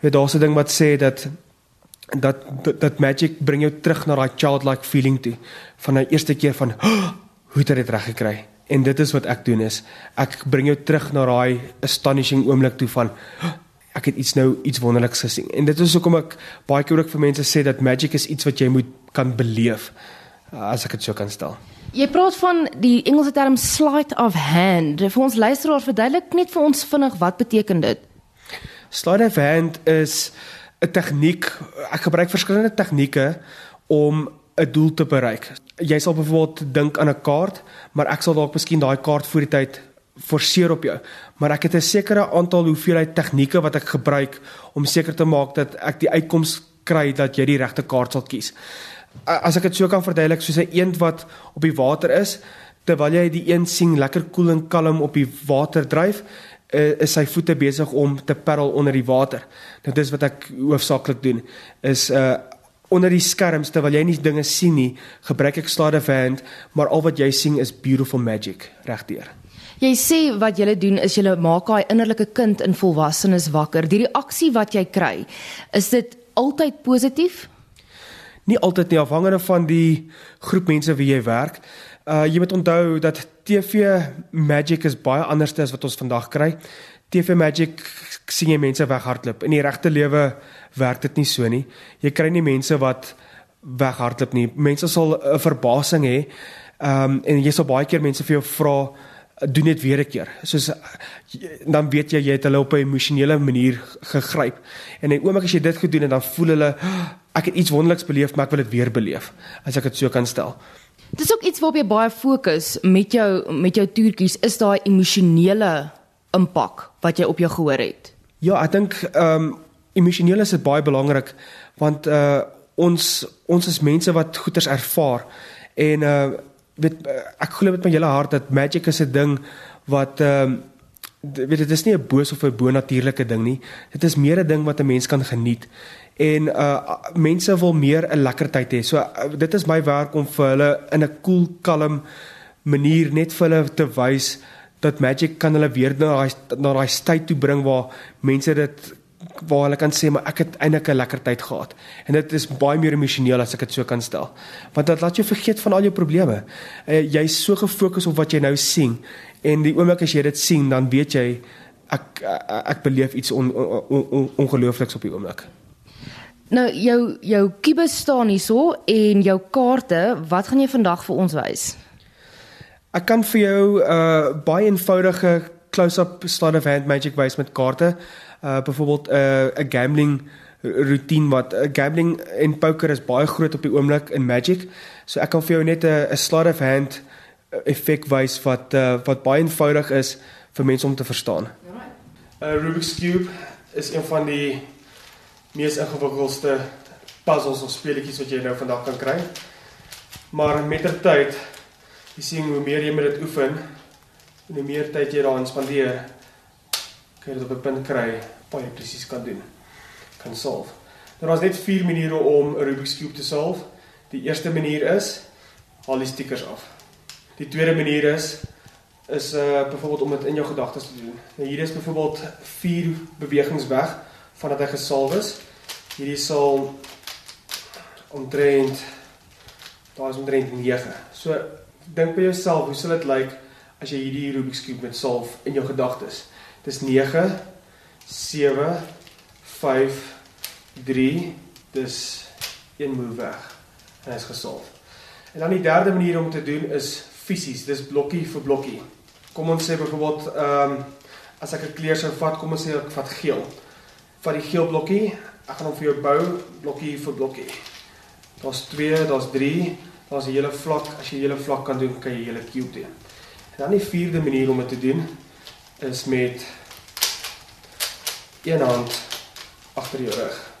Weet daar's 'n ding wat sê dat dat dat, dat magic bring jou terug na daai childlike feeling toe van die eerste keer van oh, hoe het hy dit reg gekry? En dit is wat ek doen is ek bring jou terug na daai astonishing oomblik toe van oh, ek het iets nou iets wonderliks gesien. En dit is hoekom ek baie keer ook vir mense sê dat magic is iets wat jy moet kan beleef as ek dit so kan stel. Jy praat van die Engelse term sleight of hand. Vir ons luisteraars verduidelik net vir ons vinnig wat beteken dit? Sleight of hand is 'n tegniek. Ek gebruik verskillende tegnieke om 'n doel te bereik. Jy sal byvoorbeeld dink aan 'n kaart, maar ek sal dalk miskien daai kaart voor die tyd forceer op jou. Maar ek het 'n sekere aantal hoeveelheid tegnieke wat ek gebruik om seker te maak dat ek die uitkoms kry dat jy die regte kaart sal kies. As ek dit so kan verduidelik, soos 'n eend wat op die water is, terwyl jy die eend sien lekker koel en kalm op die water dryf, uh, is sy voete besig om te paddel onder die water. Nou dis wat ek hoofsaaklik doen is uh onder die skerms terwyl jy nie dinge sien nie, gebruik ek slide of hand, maar al wat jy sien is beautiful magic regdeur. Jy sê wat jy doen is jy maak daai innerlike kind in volwassenes wakker. Die reaksie wat jy kry, is dit altyd positief? Nie altyd nie afhangende van die groep mense wie jy werk. Uh jy moet onthou dat TV Magic is baie anders as wat ons vandag kry. TV Magic sien jy mense weghardloop. In die regte lewe werk dit nie so nie. Jy kry nie mense wat weghardloop nie. Mense sal 'n verbasing hê. Ehm um, en jy sal baie keer mense vir jou vra doen dit weer 'n keer. Soos dan weet jy jy het hulle op 'n emosionele manier gegryp. En in oomblik as jy dit gedoen en dan voel hulle ek het iets wonderliks beleef, maar ek wil dit weer beleef. As ek dit so kan stel. Dis ook iets waarop jy baie fokus met jou met jou toertjies is daai emosionele impak wat jy op jou gehoor het. Ja, ek dink ehm um, emosioneel is dit baie belangrik want uh ons ons is mense wat goeders ervaar en uh weet ek glo met my hele hart dat magic is 'n ding wat ehm um, weet dit is nie 'n boos of 'n bonatuurlike ding nie. Dit is meer 'n ding wat 'n mens kan geniet en uh mense wil meer 'n lekker tyd hê. So uh, dit is my werk om vir hulle in 'n koel, cool, kalm manier net vir hulle te wys dat magic kan hulle weer na daai na daai tyd toe bring waar mense dit waar hulle kan sê maar ek het eintlik 'n lekker tyd gehad. En dit is baie meer emosioneel as ek dit so kan stel. Want dit laat jou vergeet van al jou probleme. Uh, Jy's so gefokus op wat jy nou sien en die oomblik as jy dit sien dan weet jy ek ek, ek beleef iets on, on, on, on, ongeloofliks op die oomblik. Nou jou jou kubus staan hierso en jou kaarte, wat gaan jy vandag vir ons wys? Ek kan vir jou 'n uh, baie eenvoudige close-up slide of hand magic wys met kaarte. Uh byvoorbeeld 'n uh, 'n gambling routine wat uh, gambling en poker is baie groot op die oomblik in magic. So ek kan vir jou net 'n 'n slide of hand effek wys wat uh, wat baie eenvoudig is vir mense om te verstaan. 'n uh, Rubik's cube is een van die mees ingewikkeldste puzzles of speletjies wat jy nou vandag kan kry. Maar met ter tyd, jy sien hoe meer jy met dit oefen, en hoe meer tyd jy daarin spandeer, kan jy dit op 'n punt kry waar jy presies kan doen. Kan solve. Nou daar's net vier maniere om 'n Rubik's cube te solve. Die eerste manier is haal die stickers af. Die tweede manier is is uh byvoorbeeld om dit in jou gedagtes te doen. Nou hier is byvoorbeeld vier bewegings weg vandat hy gesalf is. Hierdie sal omtrent daar is omtrent 9. So dink by jouself, hoe sal dit lyk as jy hierdie Rubik's cube met salf in jou gedagtes? Dis 9 7 5 3 dis een move weg. En hy is gesalf. En dan die derde manier om te doen is fisies, dis blokkie vir blokkie. Kom ons sê byvoorbeeld ehm um, as ek 'n kleur sou vat, kom ons sê ek vat geel van die geel blokkie. Ek gaan hom vir jou bou blokkie vir blokkie. Daar's 2, daar's 3, daar's 'n hele vlak. As jy 'n hele vlak kan doen, kan jy 'n hele cube doen. En dan die vierde manier om dit te doen is met een hand agter jou rug.